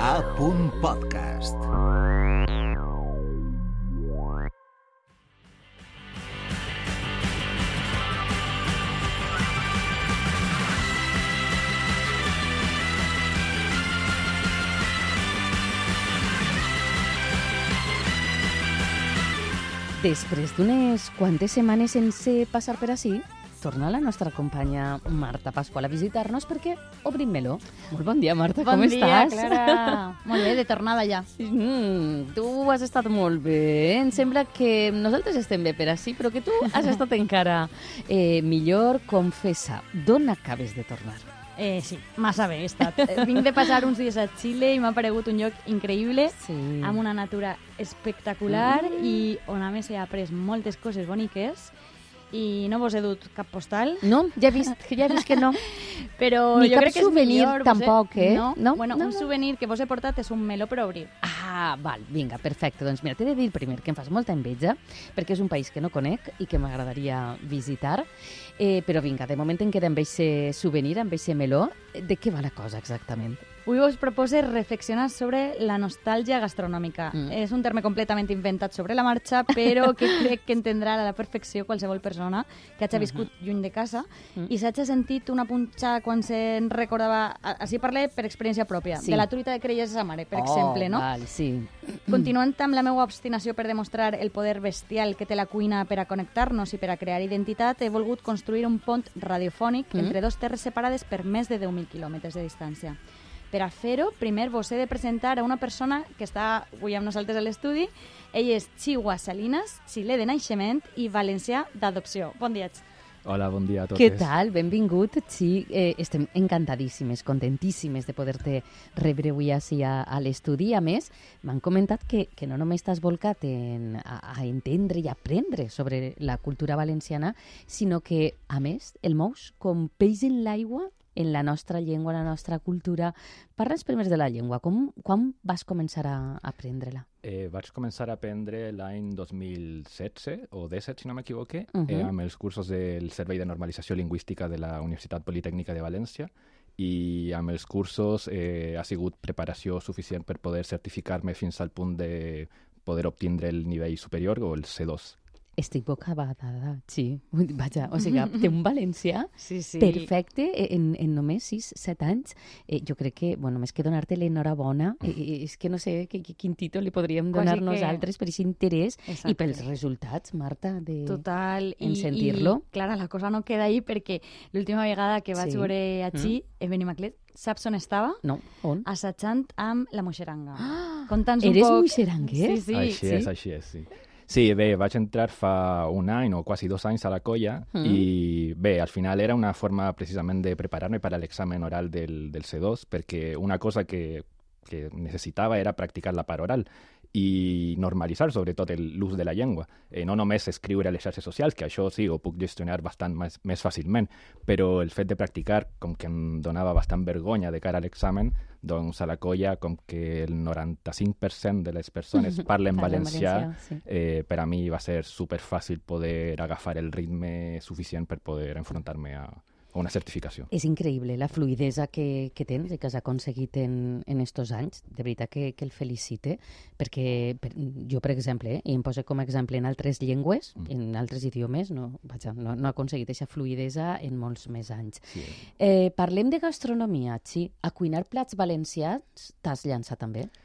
A. Podcast. Després d'unes quantes setmanes sense passar per ací, torna la nostra companya Marta Pasqual a visitar-nos perquè obrim meló. Molt bon dia, Marta, Bon com dia, estàs? Clara. Molt bé, de tornada ja. Mm, tu has estat molt bé. Em sembla que nosaltres estem bé per ací, però que tu has estat encara eh, millor. Confessa, d'on acabes de tornar? Eh, sí, massa bé he estat. Eh, Vinc de passar uns dies a Xile i m'ha paregut un lloc increïble, Sí. amb una natura espectacular i on a més he après moltes coses boniques i no vos he dut cap postal, No, ja he vist, ja he vist que no. però Ni jo crec que és souvenir millor... vos he- tampoc, eh? No, No? bueno, No, un no. souvenir que vos he portat és un meló per obrir. Ah, val, vinga, perfecte. Doncs mira, t'he de dir primer que em fas molta enveja, perquè és un país que no conec i que m'agradaria visitar. Eh, però vinga, de moment em queda amb eixe souvenir, amb eixe meló. De què va la cosa exactament? Avui vos propose reflexionar sobre la nostàlgia gastronòmica. Mm. És un terme completament inventat sobre la marxa, però que crec que entendrà a la perfecció qualsevol persona que hagi viscut lluny de casa Mm. i s'hagi sentit una punxa quan se'n recordava... a- Així parlé per experiència pròpia, Sí. de la truita de crelles de sa mare, per oh, exemple, no? Val, sí. Continuant amb la meva obstinació per demostrar el poder bestial que té la cuina per a connectar-nos i per a crear identitat, he volgut construir un pont radiofònic Mm. entre dos terres separades per més de 10.000 quilòmetres de distància. Per a fer-ho, primer vos he de presentar a una persona que està avui amb nosaltres a l'estudi. Ell és Chihuahua Salinas, xilè de naixement i valencià d'adopció. Bon dia. Hola, bon dia a totes. Què tal? Benvingut. Sí, eh, estem encantadíssimes, contentíssimes de poder-te rebre avui així a, a l'estudi. A més, m'han comentat que, que no només t'has volcat en, a, a entendre i aprendre sobre la cultura valenciana, sinó que, a més, el mous com peix en l'aigua en la nostra llengua, en la nostra cultura. Parla'ns primer de la llengua. Com, quan vas començar a aprendre-la? Eh, vaig començar a aprendre l'any 2016 o 17, si no m'equivoque, Uh -huh. eh, amb els cursos del Servei de Normalització Lingüística de la Universitat Politècnica de València i amb els cursos eh, ha sigut preparació suficient per poder certificar-me fins al punt de poder obtindre el nivell superior o el C2. Estic bocabadada, sí. Ui, Vaja, o sigui, té un valencià Sí, sí. perfecte en, en només 6-7 anys. Eh, jo crec que, bueno, més que donar-te l'enhorabona, eh, eh, és que no sé que, que, quin títol li podríem Quasi donar que- nosaltres per aquest interès Exacte. i pels resultats, Marta, de... Total. en sentir-lo. I, Clara, la cosa no queda ahí perquè l'última vegada que vaig Sí. veure a Xi, mm. en Benimaclet, saps on estava? No, on? Assajant amb la moixeranga. Ah, Conta'ns un eres poc... moixeranguer? Sí, sí. així sí. és, així és, sí. Sí, bé, vaig entrar fa un any o quasi dos anys a la colla Mm. i bé, al final era una forma precisament de preparar-me per a l'examen oral del, del C2 perquè una cosa que, que necessitava era practicar la part oral i normalitzar sobretot el- l'ús de la llengua. Eh, no només escriure a les xarxes socials, que això sí, ho puc gestionar bastant més, més fàcilment, però el fet de practicar, com que em donava bastant vergonya de cara a l'examen, doncs a la colla, com que el 95% de les persones parlen valencià, valencià, sí. eh, per a mi va ser super fàcil poder agafar el ritme suficient per poder enfrontar-me a, a una certificació. És increïble la fluidesa que, que tens i que has aconseguit en, en estos anys. De veritat que, que el felicite, perquè per, jo, per exemple, eh, i em poso com a exemple en altres llengües, Mm. en altres idiomes, no, vaja, no, no he aconseguit aquesta fluidesa en molts més anys. Sí. Eh, parlem de gastronomia, sí. A cuinar plats valencians t'has llançat també? Sí,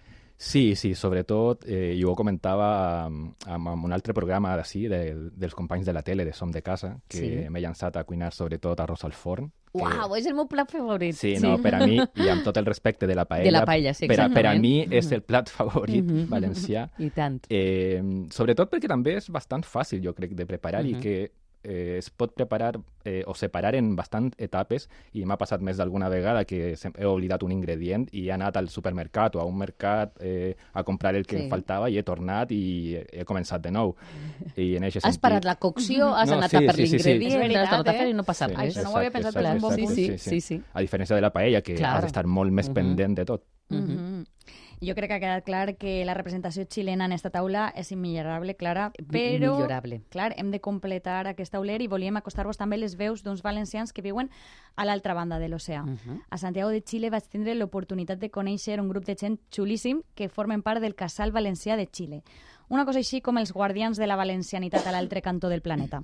sí, sobretot, eh, jo ho comentava amb, amb, amb un altre programa d'ací, de, dels companys de la tele, de Som de Casa, que Sí. m'he llançat a cuinar sobretot arròs al forn. que- Uau, és el meu plat favorit. Sí, no, per a mi, i amb tot el respecte de la paella, De la paella, sí, per, a, per a mi és el plat favorit Mhm. valencià. I tant. Eh, sobretot perquè també és bastant fàcil, jo crec, de preparar Mhm. i que eh, es pot preparar eh, o separar en bastant etapes i m'ha passat més d'alguna vegada que he oblidat un ingredient i he anat al supermercat o a un mercat eh, a comprar el que Sí. em faltava i he tornat i he, començat de nou. I en eixe Has sentit... parat la cocció, has No, anat sí, a per sí, sí, sí. l'ingredient, És veritat, has tornat a fer eh? i no passa Sí, res. Això no ho havia exacte, pensat exacte, un bon exacte, Sí, sí, sí, sí. A diferència de la paella, que Clar. has d'estar molt més Mhm. pendent de tot. Mhm. Mhm. Jo crec que ha quedat clar que la representació xilena en esta taula és immillorable, Clara, però... Millorable. Clar, hem de completar aquest tauler i volíem acostar-vos també les veus d'uns valencians que viuen a l'altra banda de l'oceà. Mhm. A Santiago de Xile vaig tindre l'oportunitat de conèixer un grup de gent xulíssim que formen part del Casal Valencià de Xile. Una cosa així com els guardians de la valencianitat a l'altre cantó del planeta.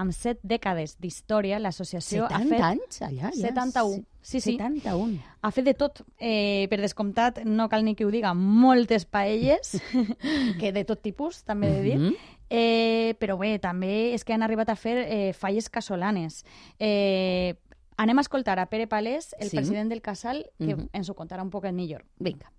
Amb set dècades d'història, l'associació ha 70 fet... anys allà? Ja? 71. Sí, sí. 71. Ha fet de tot. Eh, per descomptat, no cal ni que ho diga, moltes paelles, que de tot tipus, també he de dir. Mhm. Eh, però bé, també és que han arribat a fer eh, falles casolanes. Eh, anem a escoltar a Pere Palés, el Sí. president del casal, que Mhm. ens ho contarà un poquet millor. Vinga.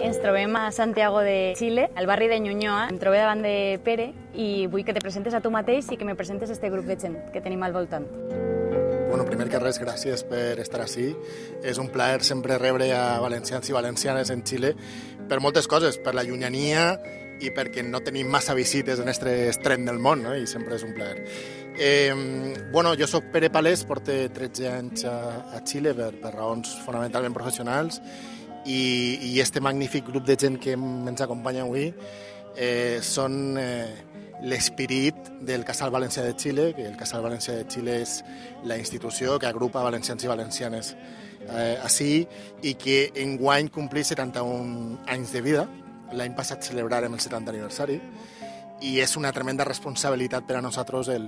Ens trobem a Santiago de Xile, al barri de Ñuñoa. Em trobé davant de Pere i vull que te presentes a tu mateix i que me presentes este grup de gent que tenim al voltant. Bueno, primer que res, gràcies per estar així. És un plaer sempre rebre a valencians i valencianes en Xile per moltes coses, per la llunyania i perquè no tenim massa visites en aquest extrem del món, no? i sempre és un plaer. Eh, bueno, jo sóc Pere Palés, porto 13 anys a, a Xile per, per raons fonamentalment professionals i, i este magnífic grup de gent que ens acompanya avui eh, són eh, l'esperit del Casal Valencià de Xile, que el Casal Valencià de Xile és la institució que agrupa valencians i valencianes eh, així i que enguany complís 71 anys de vida. L'any passat celebrarem el 70 aniversari i és una tremenda responsabilitat per a nosaltres el,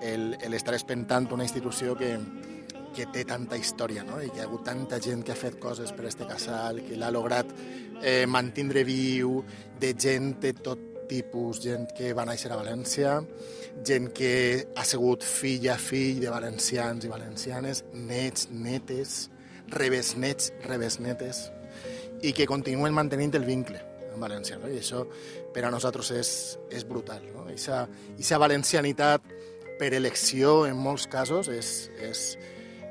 el, el estar espentant una institució que, que té tanta història no? i que hi ha hagut tanta gent que ha fet coses per este casal, que l'ha lograt eh, mantindre viu, de gent de tot tipus, gent que va néixer a València, gent que ha sigut filla, fill de valencians i valencianes, nets, netes, rebesnets, rebesnetes, i que continuen mantenint el vincle en València. No? I això per a nosaltres és, és brutal. No? Ixa, ixa valencianitat per elecció, en molts casos, és, és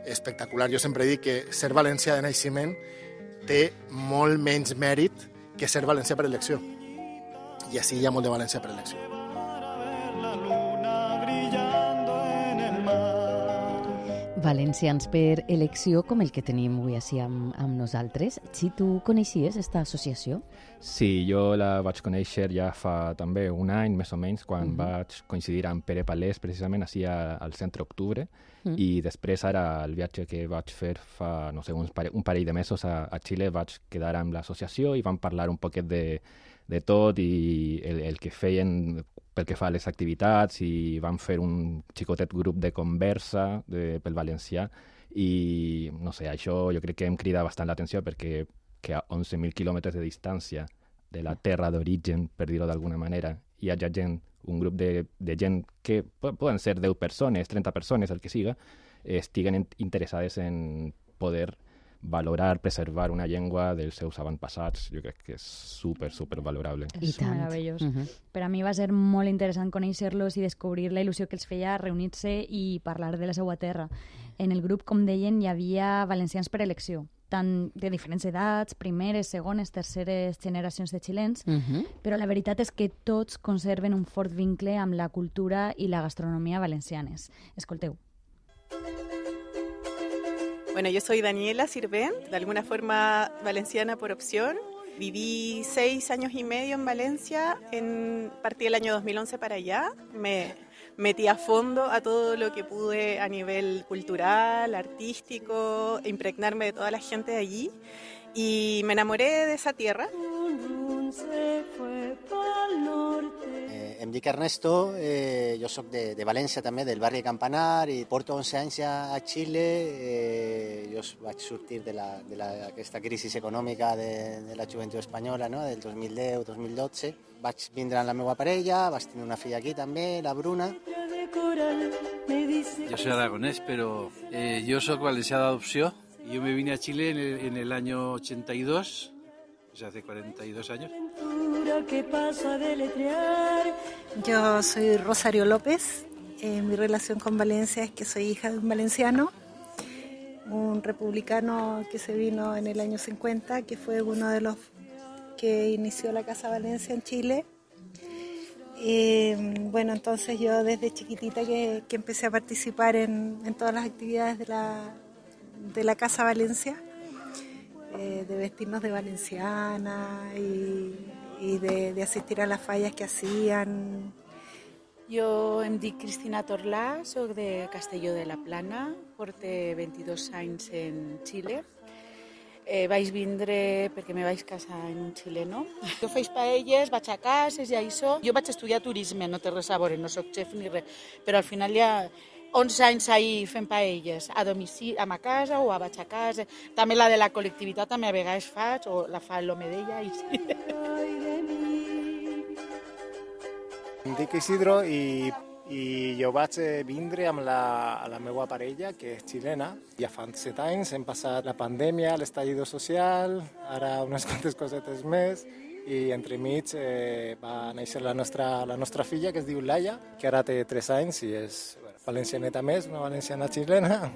espectacular. Jo sempre dic que ser valencià de naixement té molt menys mèrit que ser valencià per elecció. I així hi ha molt de València per elecció. Valencians per elecció com el que tenim avui així amb, amb nosaltres. Si tu coneixies aquesta associació? Sí, jo la vaig conèixer ja fa també un any, més o menys, quan Mhm. vaig coincidir amb Pere Palés, precisament, així al centre Octubre, Mm. i després ara el viatge que vaig fer fa, no sé, uns pare, un parell de mesos a, a Xile vaig quedar amb l'associació i vam parlar un poquet de, de tot i el, el que feien pel que fa a les activitats i vam fer un xicotet grup de conversa de, pel valencià i no sé, això jo crec que em crida bastant l'atenció perquè que a 11.000 quilòmetres de distància de la terra d'origen, per dir-ho d'alguna manera, hi hagi gent, un grup de, de gent que po- poden ser 10 persones, 30 persones, el que siga, estiguen in- interessades en poder valorar, preservar una llengua dels seus avantpassats. Jo crec que és super, super valorable. I És tant. meravellós. Mhm. Per a mi va ser molt interessant conèixer-los i descobrir la il·lusió que els feia reunir-se i parlar de la seva terra. En el grup, com deien, hi havia valencians per elecció, tant de diferents edats, primeres, segones, terceres generacions de xilens, Mhm. però la veritat és que tots conserven un fort vincle amb la cultura i la gastronomia valencianes. Escolteu. Bueno, yo soy Daniela Sirvent, de alguna forma valenciana por opción. Viví seis años y medio en Valencia, en, partí el año 2011 para allá. Me metí a fondo a todo lo que pude a nivel cultural, artístico, impregnarme de toda la gente de allí. Y me enamoré de esa tierra. Eh, em dic Ernesto, eh, jo sóc de, de València també, del barri de Campanar i porto 11 anys ja a Xile. Eh, jo vaig sortir de, la, de la, aquesta crisi econòmica de, de la joventut espanyola, no? del 2010-2012. Vaig vindre amb la meva parella, vaig tenir una filla aquí també, la Bruna. Yo soy aragonés, pero eh, yo soy valenciano de adopción. Yo me vine a Chile en el, en el año 82, sea, hace 42 años. Yo soy Rosario López. Eh, mi relación con Valencia es que soy hija de un valenciano, un republicano que se vino en el año 50, que fue uno de los que inició la Casa Valencia en Chile. Eh, bueno, entonces yo desde chiquitita que empecé a participar en, en todas las actividades de la, de la Casa Valencia, eh, de vestirnos de valenciana y, y de, de asistir a las fallas que hacían. Jo em dic Cristina Torlà, sóc de Castelló de la Plana, porte 22 anys en Xile. Eh, vaig vindre perquè me vaig casar en un xileno. Jo faig paelles, vaig a cases i això. Jo vaig estudiar turisme, no té res a veure, no sóc xef ni res, però al final ja 11 anys ahir fent paelles, a domicili, a ma casa o a vaig a casa. També la de la col·lectivitat també a vegades faig, o la fa l'home d'ella. I. Em dic Isidro i, i jo vaig eh, vindre amb la, la meva parella, que és xilena. Ja fa set anys hem passat la pandèmia, l'estallido social, ara unes quantes cosetes més, i entremig eh, va néixer la nostra, la nostra filla, que es diu Laia, que ara té tres anys i és bueno, valencianeta més, una valenciana chilena.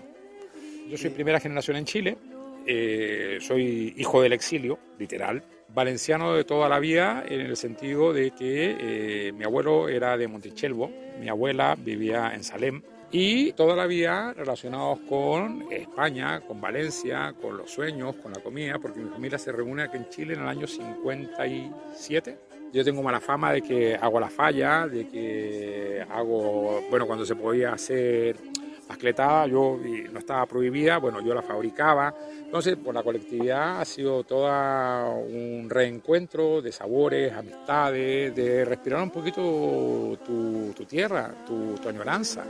Yo soy primera generación en Chile, eh, soy hijo del exilio, literal, valenciano de toda la vida en el sentido de que eh, mi abuelo era de Montichelvo, mi abuela vivía en Salem y toda la vida relacionados con España, con Valencia, con los sueños, con la comida, porque mi familia se reúne aquí en Chile en el año 57. Yo tengo mala fama de que hago la falla, de que hago, bueno, cuando se podía hacer mascletada, yo no estaba prohibida, bueno, yo la fabricaba. Entonces, por la colectividad ha sido todo un reencuentro de sabores, amistades, de respirar un poquito tu, tu tierra, tu, tu añoranza.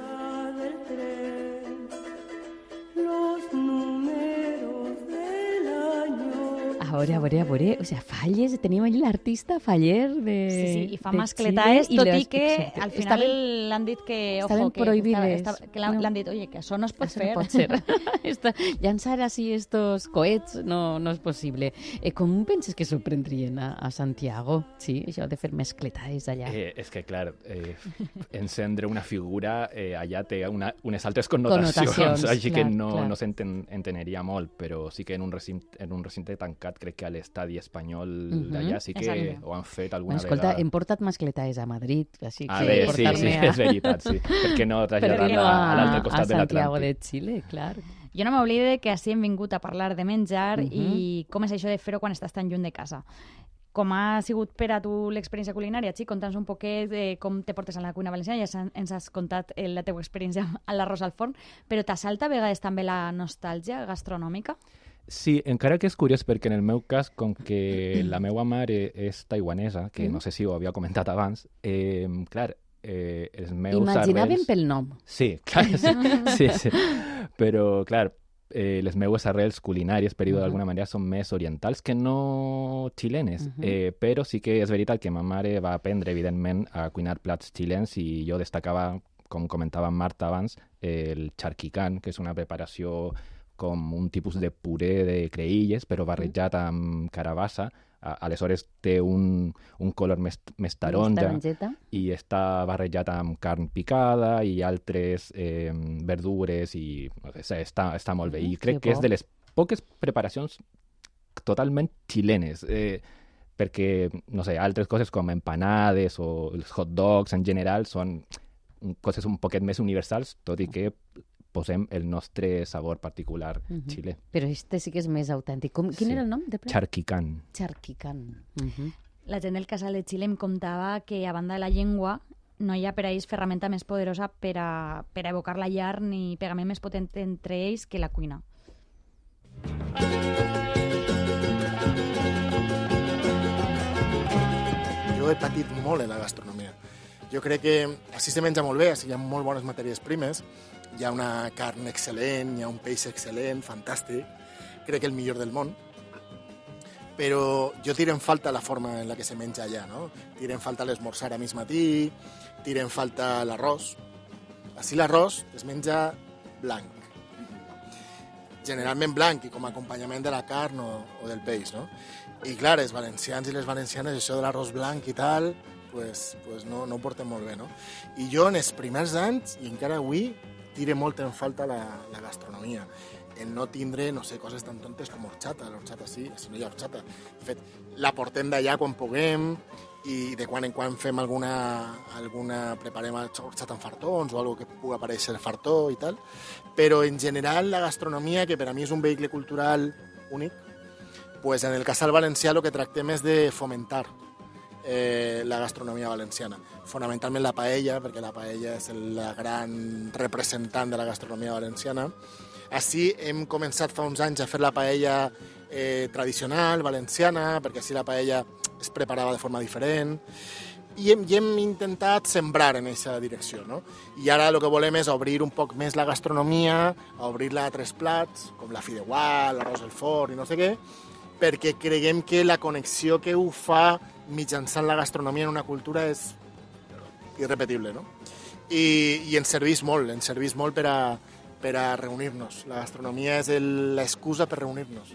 A veure, a veure, a veure, o sea, Falles, tenim allí l'artista Faller de Sí, sí, i fa mascletaes, tot i les- que exacte. al final l'han dit que, estaven ojo, que, prohibides. estava- estava- que l'han No. dit, oye, que això no es pot Eso fer. no pot ser. Esta, llançar así estos coets no, no és possible. Eh, com penses que s'ho prendrien a, a Santiago? Sí, això de fer mescletades allà. Eh, és que, clar, eh, encendre una figura eh, allà té una, unes altres connotacions, Connotacions, així que clar, no, clar. no s'enteneria molt, però sí que en un, recinte, en un recinte tancat, crec que a l'estadi espanyol Mhm, d'allà sí que exacte. ho han fet alguna escolta, vegada. hem portat mascletades a Madrid, així A que veure, sí, sí, portar-ne a... és veritat, sí. Per què no traslladar-la no a l'altre costat a de Santiago l'Atlàntic? de Xile, clar. Jo no m'oblide que així hem vingut a parlar de menjar Mhm. i com és això de fer-ho quan estàs tan lluny de casa. Com ha sigut per a tu l'experiència culinària, Xic? Conta'ns un poquet de com te portes a la cuina valenciana. Ja ens has contat eh, la teva experiència a l'arròs al forn, però t'assalta a vegades també la nostàlgia gastronòmica? Sí, encara que és curiós perquè en el meu cas, com que la meva mare és taiwanesa, que Mm. no sé si ho havia comentat abans, eh, clar, eh, els meus Imaginaven arrels... pel nom. Sí, clar, sí, sí, sí. Però, clar, eh, les meues arrels culinàries, per dir-ho d'alguna manera, són més orientals que no xilenes. Eh, però sí que és veritat que ma mare va aprendre, evidentment, a cuinar plats xilens i jo destacava, com comentava en Marta abans, el charquicán, que és una preparació com un tipus de puré de creïlles, però barrejat amb carabassa. Aleshores té un, un color més, més taronja i està barrejat amb carn picada i altres eh, verdures i no sé, està, està molt bé. I crec que que és de les poques preparacions totalment xilenes. Eh, perquè, no sé, altres coses com empanades o els hot dogs en general són coses un poquet més universals, tot i que posem el nostre sabor particular Mhm. xilè. Però este sí que és més autèntic. Com, quin Sí. era el nom? De plat? Charquicán. Charquicán. Mhm. La gent del Casal de Xile em contava que, a banda de la llengua, no hi ha per a ells ferramenta més poderosa per a, per a evocar la llar ni pegament més potent entre ells que la cuina. Jo he patit molt en la gastronomia. Jo crec que així se menja molt bé, així hi ha molt bones matèries primes, hi ha una carn excel·lent, hi ha un peix excel·lent, fantàstic, crec que el millor del món, però jo tiro en falta la forma en la que se menja allà, no? Tiro en falta l'esmorzar a mig matí, tiro en falta l'arròs. Així l'arròs es menja blanc, generalment blanc i com a acompanyament de la carn o, o del peix, no? I clar, els valencians i les valencianes, això de l'arròs blanc i tal, pues, pues no, no ho portem molt bé, no? I jo en els primers anys, i encara avui, tire molt en falta la, la gastronomia. en no tindre, no sé, coses tan tontes com horchata. L'horchata sí, si no hi ha horchata. De fet, la portem d'allà quan puguem i de quan en quan fem alguna, alguna preparem horchata amb fartons o algo que pugui aparèixer fartó i tal. Però en general la gastronomia, que per a mi és un vehicle cultural únic, pues en el Casal Valencià el que tractem és de fomentar eh, la gastronomia valenciana. Fonamentalment la paella, perquè la paella és la gran representant de la gastronomia valenciana. Així hem començat fa uns anys a fer la paella eh, tradicional, valenciana, perquè així la paella es preparava de forma diferent i hem, i hem intentat sembrar en aquesta direcció. No? I ara el que volem és obrir un poc més la gastronomia, obrir-la a tres plats, com la fideuà, l'arròs al forn i no sé què, perquè creguem que la connexió que ho fa mitjançant la gastronomia en una cultura és irrepetible, no? I, i ens serveix molt, ens serveix molt per a, per a reunir-nos. La gastronomia és l'excusa per reunir-nos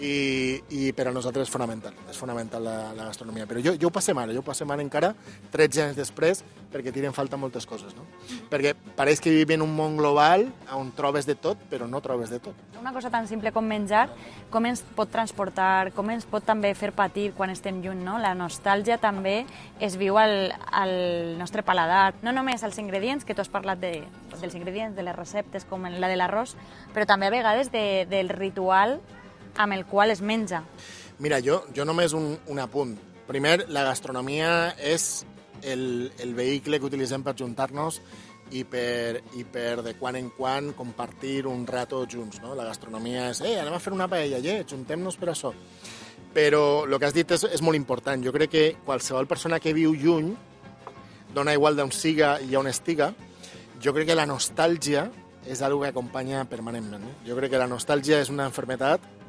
i, i per a nosaltres és fonamental, és fonamental la, la gastronomia. Però jo, jo ho passem ara, jo ho passem ara encara 13 anys després perquè tiren falta moltes coses, no? Perquè pareix que vivim en un món global on trobes de tot, però no trobes de tot. Una cosa tan simple com menjar, com ens pot transportar, com ens pot també fer patir quan estem lluny, no? La nostàlgia també es viu al, al nostre paladar, no només als ingredients, que tu has parlat de, dels ingredients, de les receptes, com la de l'arròs, però també a vegades de, del ritual amb el qual es menja. Mira, jo, jo només un, un apunt. Primer, la gastronomia és el, el vehicle que utilitzem per juntar-nos i per, i per de quan en quan compartir un rato junts. No? La gastronomia és, eh, anem a fer una paella, eh, juntem-nos per això. Però el que has dit és, és molt important. Jo crec que qualsevol persona que viu lluny, dona igual d'on siga i on estiga, jo crec que la nostàlgia és algo que acompanya permanentment. No? Jo crec que la nostàlgia és una enfermetat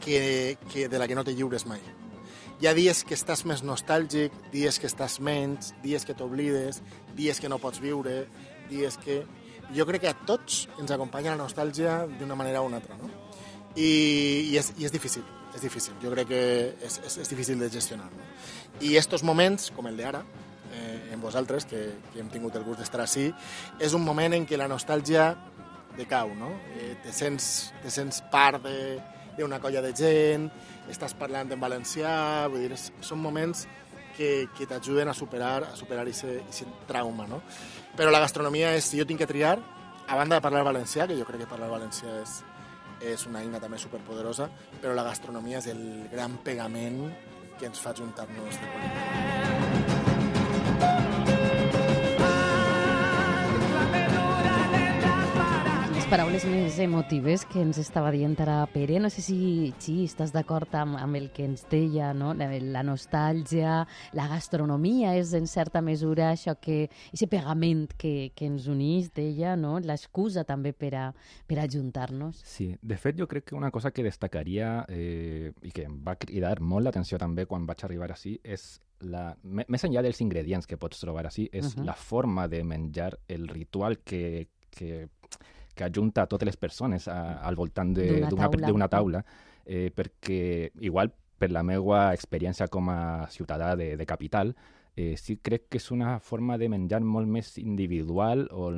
que, que de la que no te lliures mai. Hi ha dies que estàs més nostàlgic, dies que estàs menys, dies que t'oblides, dies que no pots viure, dies que... Jo crec que a tots ens acompanya la nostàlgia d'una manera o una altra, no? I, i, és, i és difícil, és difícil. Jo crec que és, és, és difícil de gestionar. No? I estos moments, com el d'ara, eh, en vosaltres, que, que hem tingut el gust d'estar així, és un moment en què la nostàlgia decau, no? Eh, te, sents, te sents part de, d'una colla de gent, estàs parlant en valencià, vull dir, són moments que, que t'ajuden a superar a superar aquest trauma, no? Però la gastronomia és, si jo tinc que triar, a banda de parlar valencià, que jo crec que parlar valencià és, és una eina també superpoderosa, però la gastronomia és el gran pegament que ens fa juntar-nos de qualitat. Paraules més emotives que ens estava dient ara Pere. No sé si, si estàs d'acord amb, amb el que ens deia, no? la, la nostàlgia, la gastronomia és en certa mesura això que, aquest pegament que, que ens unís, deia, no? l'excusa també per a, per a juntar-nos. Sí, de fet jo crec que una cosa que destacaria eh, i que em va cridar molt l'atenció també quan vaig arribar així és la, més enllà dels ingredients que pots trobar així, és uh -huh. la forma de menjar, el ritual que, que que ajunta totes les persones a, al voltant d'una taula, taula eh, perquè igual per la meva experiència com a ciutadà de, de capital, eh, sí crec que és una forma de menjar molt més individual o,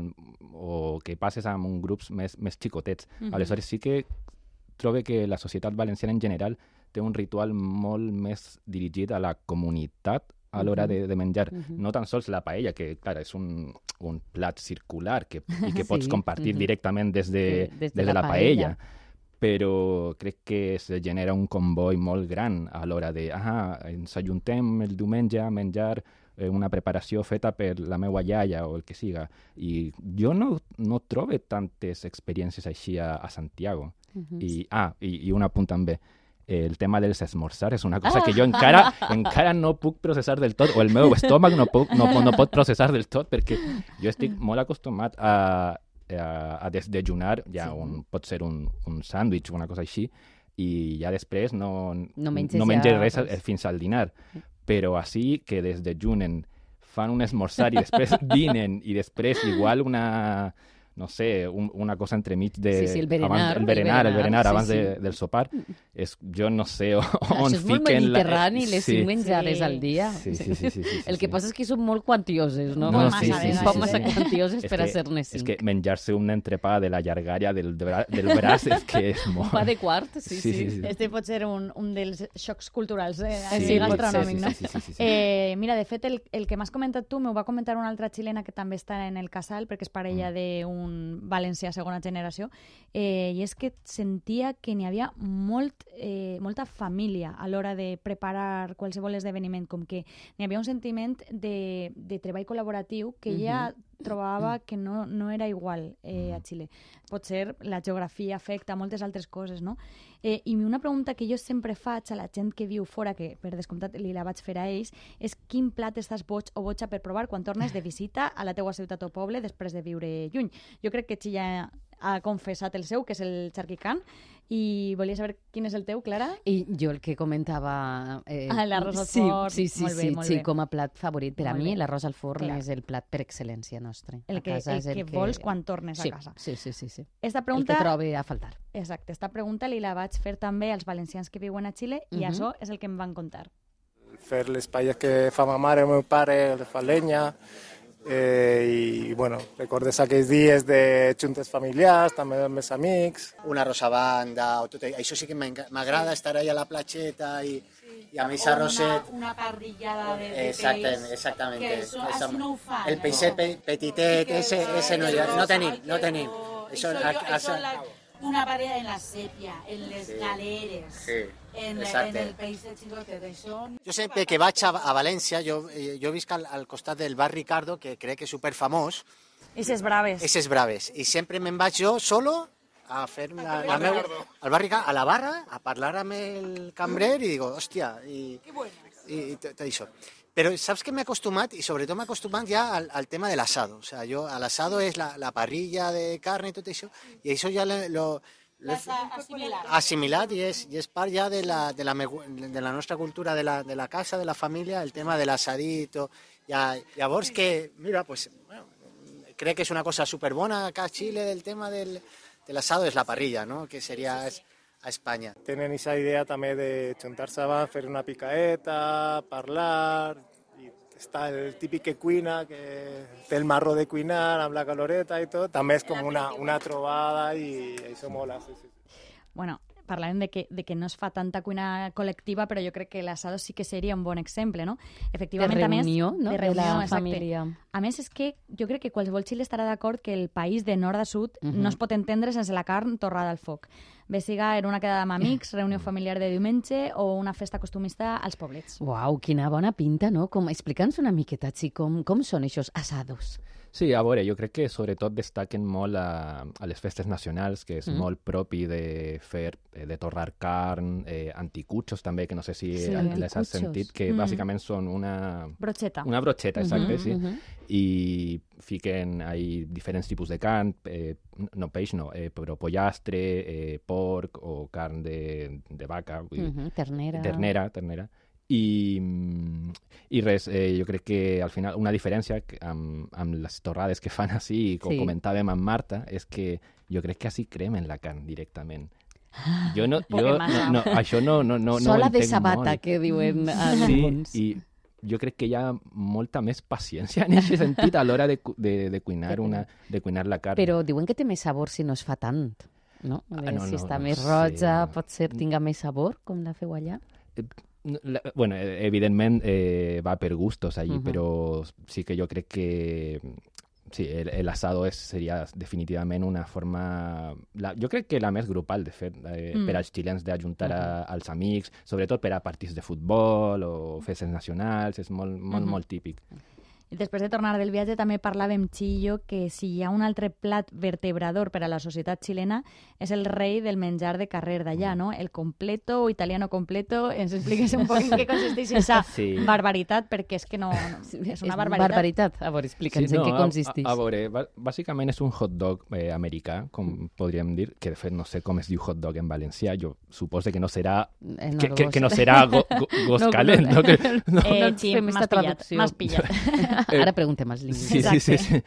o que passes amb un grups més, més xicotets. Uh -huh. Aleshores sí que trobo que la societat valenciana en general té un ritual molt més dirigit a la comunitat a l'hora de, de menjar. Uh -huh. No tan sols la paella, que, clar, és un, un plat circular que, i que pots sí. compartir uh -huh. directament des de, sí, des de, des de la, la paella. paella però crec que se genera un comboi molt gran a l'hora de, ah, ens ajuntem el diumenge a menjar eh, una preparació feta per la meva iaia o el que siga. I jo no, no trobo tantes experiències així a, a Santiago. Uh -huh. I, ah, i, i un apunt també el tema dels esmorzar és una cosa ah. que jo encara, encara no puc processar del tot, o el meu estómac no, puc, no, no pot processar del tot, perquè jo estic molt acostumat a, a, a desdejunar, ja sí. un, pot ser un, un sàndwich o una cosa així, i ja després no, no menges, no menges ja, res pues... fins al dinar. Però així que desdejunen, fan un esmorzar i després dinen i després igual una no sé, un, una cosa entremig de... Sí, sí, el berenar. Abans, el berenar, el berenar, berenar sí, abans sí. De, del sopar. és, jo no sé on Això és molt mediterrani, les sí. cinc menjades Sí. al dia. Sí, sí, sí, sí, sí, sí, El que sí. passa és que són molt quantioses, no? Si- vegades, Un poc sí, massa sí. quantioses És per a que- ser-ne És cinc. que menjar-se un entrepà de la llargària del, bra del braç és que és Un molt... pa de quart, sí, sí. Este pot ser un, un dels xocs culturals eh, Sí, gastronòmic, sí, no? sí, sí, sí, sí. Eh, mira, de fet, el, el que m'has comentat tu m'ho va comentar una altra xilena que també està en el casal, perquè és parella Mm. D'un valencià segona generació, eh, i és que sentia que n'hi havia molt, eh, molta família a l'hora de preparar qualsevol esdeveniment, com que n'hi havia un sentiment de, de treball col·laboratiu que ja trobava que no, no era igual eh, a Xile. Pot ser la geografia afecta moltes altres coses, no? Eh, I una pregunta que jo sempre faig a la gent que viu fora, que per descomptat li la vaig fer a ells, és quin plat estàs boig o boja per provar quan tornes de visita a la teua ciutat o poble després de viure lluny. Jo crec que Xilla ha confessat el seu, que és el charquicán, i volia saber quin és el teu, Clara? I jo el que comentava... Eh, Ah, l'arròs al sí, forn. Sí, sí, Molt bé, sí, molt sí, bé. com a plat favorit. Per a Molt mi bé. l'arròs al forn Clar. és el plat per excel·lència nostre. El A que- casa el és que vols quan tornes a sí, casa. Sí, sí, sí. sí. Esta El pregunta... que trobe a faltar. Exacte, esta pregunta li la vaig fer també als valencians que viuen a Xile i Mhm. això és el que em van contar. fer les paelles que fa ma mare, el meu pare, les fa llenya, eh, i bueno, recordes aquells dies de juntes familiars, també amb els amics. Una rosabanda, o tot, això sí que m'agrada estar ahí a la platxeta i, i amb aquest arrosset. Una parrillada de, de Exactament, peix, exactament. Que això, Esa- així no ho fan. El peixet pe petitet, ese, ese no, no rosa, tenim, no tenim. Això, Això, jo- a- a- això la, una parella en la sèpia, en les Sí. galeres, Sí, en, en el peix de xicotet, això... Jo sempre que vaig a, a València, jo, eh, jo visc al, al costat del bar Ricardo, que crec que és superfamós, I ses braves. Eses braves. I sempre me'n vaig jo solo a fer la, la meu, al bar Ricardo, a la barra, a parlar amb el cambrer i digo, hòstia, i, i, i tot tot això. Però saps que m'he acostumat, i sobretot m'he acostumat ja al, al tema de l'asado. O sea, jo, al asado és la, la parrilla de carne i tot això, i això ja lo, lo, lo assimilat. assimilat i és, i és part ja de la, de, la, de la nostra cultura, de la, de la casa, de la família, el tema de l'asadito. Ja, llavors que, mira, pues, bueno, crec que és una cosa superbona acá a Xile del tema del, del asado, és la parrilla, no? que seria es- a Espanya. Tenen aquesta idea també de juntar-se abans, fer una picaeta, parlar, i està el típic que cuina, que té el marró de cuinar amb la caloreta i tot, també és com una, una trobada i això mola. Sí, sí. Bueno, parlàvem de que, de que no es fa tanta cuina col·lectiva, però jo crec que l'asado sí que seria un bon exemple, no? Efectivament, De a més, reunió, no? de De reunió, la exacte. família. A més, és que jo crec que qualsevol xile estarà d'acord que el país de nord a sud Mhm. no es pot entendre sense la carn torrada al foc. Bé siga en una quedada amb amics, reunió familiar de diumenge o una festa costumista als poblets. Uau, quina bona pinta, no? Com, Explica'ns una miqueta, Xi, com, com són aquests assados. Sí, a veure, jo crec que sobretot destaquen molt a, a les festes nacionals, que és Mm. molt propi de fer, eh, de torrar carn, eh, anticuchos també, que no sé si Sí, les has sentit, que Mm. bàsicament són una... Brocheta. Una brocheta, exacte, Mhm, sí. mhm. I fiquen ahí diferents tipus de carn, eh, no peix no, eh, però pollastre, eh, porc o carn de, de vaca, vull dir, Mhm, ternera. ternera, ternera. I, mm, i res, eh, jo crec que al final una diferència amb, amb les torrades que fan així, com Sí. comentàvem amb Marta, és que jo crec que així cremen la carn directament. Jo no, jo, no, no, això no, no, no, no ho Sola de entenc sabata, molt. que diuen Sí, alguns. i jo crec que hi ha molta més paciència en aquest sentit a l'hora de, de, de, cuinar una, de cuinar la carn. Però diuen que té més sabor si no es fa tant, no? Ah, Eh, no, si no, està no més roja, pot ser tinga més sabor, com la feu allà? No, la- bueno, eh, evidentment eh, va per gustos allí, Ujú. però sí que jo crec que sí, el, el asado és, seria definitivament una forma... La, jo crec que la més grupal, de fet, eh, Mm. per als xilens d'ajuntar a, als amics, sobretot per a partits de futbol o festes nacionals, és molt, molt, Mhm. molt típic. I després de tornar del viatge també parlàvem, Chillo, que si hi ha un altre plat vertebrador per a la societat xilena és el rei del menjar de carrer d'allà, no? El completo o italiano completo. Ens expliques un poc en què consisteix aquesta Sí. barbaritat, perquè és que no... no és una barbaritat. barbaritat. A veure, explica'ns en què consisteix. A, a veure, bà- bàsicament és un hot dog eh, americà, com podríem dir, que de fet no sé com es diu hot dog en valencià, jo suposo que no serà En que, que, que no serà go, go, gos No, calent, no? Que, no. Eh, ens sí, m'has pillat, m'has pillat. Ara preguntem als lingüistes. Sí, sí, sí, sí.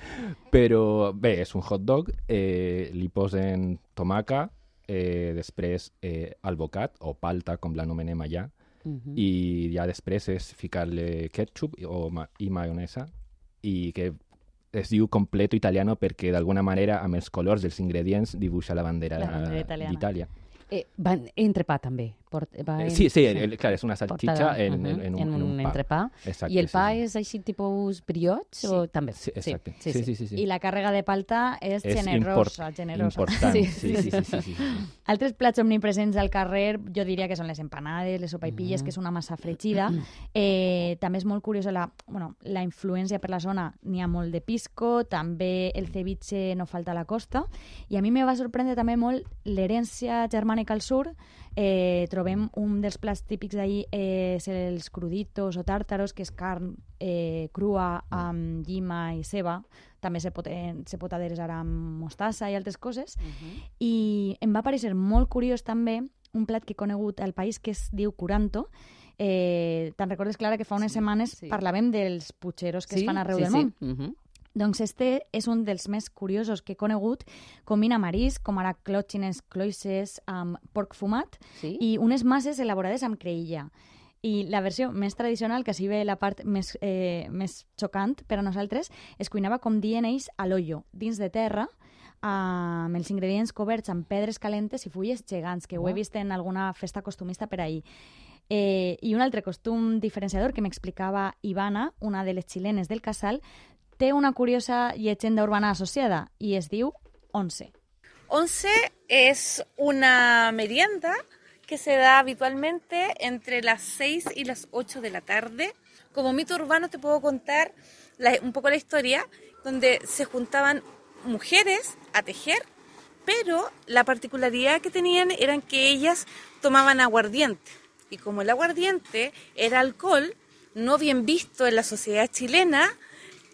Però bé, és un hot dog, eh, li posen tomaca, eh, després eh, albocat o palta, com l'anomenem allà, Mhm. i ja després és ficar-li ketchup o ma i maionesa i que es diu completo italiano perquè d'alguna manera amb els colors dels ingredients dibuixa la bandera, bandera d'Itàlia. Eh, va, entrepà també. Va Eh, en- sí, sí, el- el- clar, és una salchicha en, ujú, en, en, un, en un pa. entrepà. Exacte, I el sí, pa sí. és així tipus briots o també? Sí, exacte. Sí, sí, sí, sí. I la càrrega de palta és, És generosa, import- generosa. important, sí, sí, sí, sí, sí, sí. Altres plats omnipresents al carrer, jo diria que són les empanades, les sopaipilles, que és una massa fregida. Eh, també és molt curiosa la, bueno, la influència per la zona. N'hi ha molt de pisco, també el ceviche no falta a la costa. I a mi me va sorprendre també molt l'herència germànica al sud. Eh, trobem un dels plats típics d'ahir eh, és els cruditos o tàrtaros, que és carn eh, crua amb llima i ceba. També se pot, eh, se pot adereçar amb mostassa i altres coses. I em va parecer molt curiós també un plat que he conegut al país que es diu curanto. Eh, Te'n recordes, Clara, que fa unes setmanes parlàvem dels putxeros que Sí, es fan arreu sí, del sí. món? Mhm. Doncs este és un dels més curiosos que he conegut. Combina marisc, com ara clòtxines, cloïsses, amb porc fumat Sí? i unes masses elaborades amb creïlla. I la versió més tradicional, que així ve la part més, eh, més xocant per a nosaltres, es cuinava com dient ells a l'ollo, dins de terra, amb els ingredients coberts amb pedres calentes i fulles gegants, que ho he vist en alguna festa costumista per ahir. Eh, I un altre costum diferenciador que m'explicava Ivana, una de les xilenes del casal, té una curiosa llegenda urbana associada i es diu once. Once es una merienda que se da habitualmente entre las 6 y las 8 de la tarde. Como mito urbano te puedo contar la- un poco la historia, donde se juntaban mujeres a tejer, pero la particularidad que tenían eran que ellas tomaban aguardiente. Y como el aguardiente era alcohol, no bien visto en la sociedad chilena,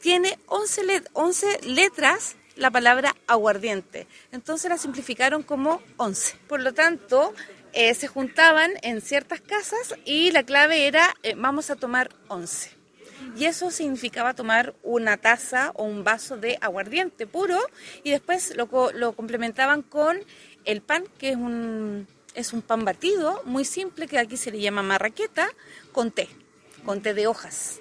tiene 11, let- 11 letras la palabra aguardiente. Entonces la simplificaron como 11. Por lo tanto, eh, se juntaban en ciertas casas y la clave era eh, vamos a tomar 11. Y eso significaba tomar una taza o un vaso de aguardiente puro y después lo complementaban con el pan, que es un, es un pan batido muy simple que aquí se le llama marraqueta, con té, con té de hojas.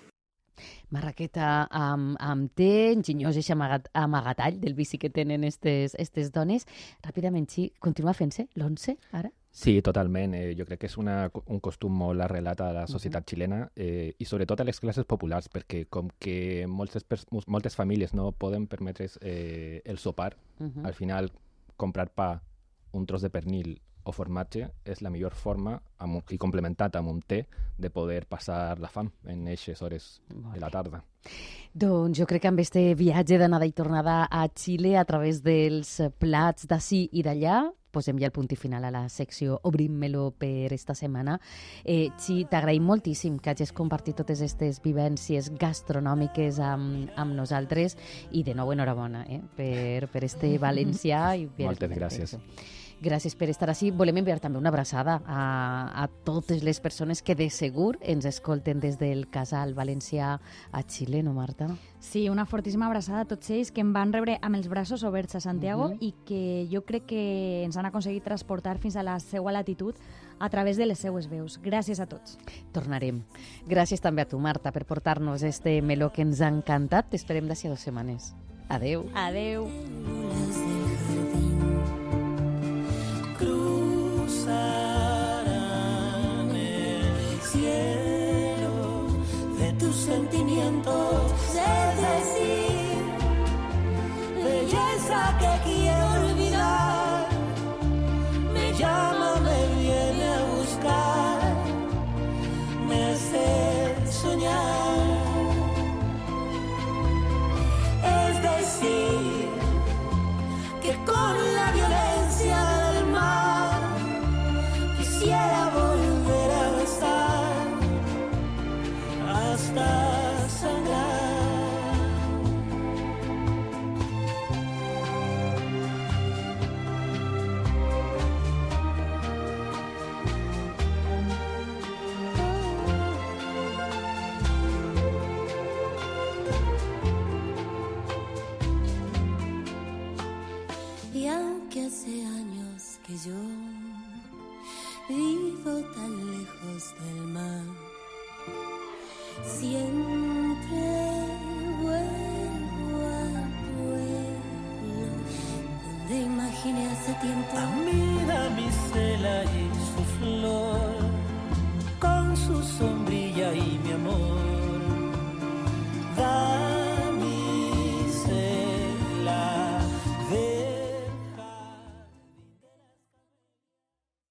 Marraqueta amb, amb té, enginyós i amagat, amagatall del bici que tenen estes, estes dones. Ràpidament, sí, continua fent-se l'once, ara? Sí, totalment. Eh, jo crec que és una, un costum molt arrelat a la societat xilena eh, i sobretot a les classes populars, perquè com que moltes, moltes famílies no poden permetre's eh, el sopar, Mhm. al final comprar pa, un tros de pernil o formatge és la millor forma, amb, i complementat amb un té, de poder passar la fam en aquestes hores de la tarda. Doncs jo crec que amb este viatge d'anada i tornada a Xile a través dels plats d'ací i d'allà posem ja el punt i final a la secció Obrim-me-lo per esta setmana. Eh, Xi, t'agraïm moltíssim que hagis compartit totes aquestes vivències gastronòmiques amb, amb nosaltres i de nou enhorabona eh, per, per este valencià. I per Moltes gràcies. Gràcies per estar així. Volem enviar també una abraçada a, a totes les persones que de segur ens escolten des del casal valencià a Xile, no, Marta? Sí, una fortíssima abraçada a tots ells que em van rebre amb els braços oberts a Santiago Mhm. i que jo crec que ens han aconseguit transportar fins a la seva latitud a través de les seues veus. Gràcies a tots. Tornarem. Gràcies també a tu, Marta, per portar-nos este meló que ens ha encantat. T'esperem d'ací a dues setmanes. Adeu. Adeu. El cielo de tus sentimientos, es decir, belleza que quiero olvidar, me llama, me viene a buscar, me hace soñar, es decir, que con la violencia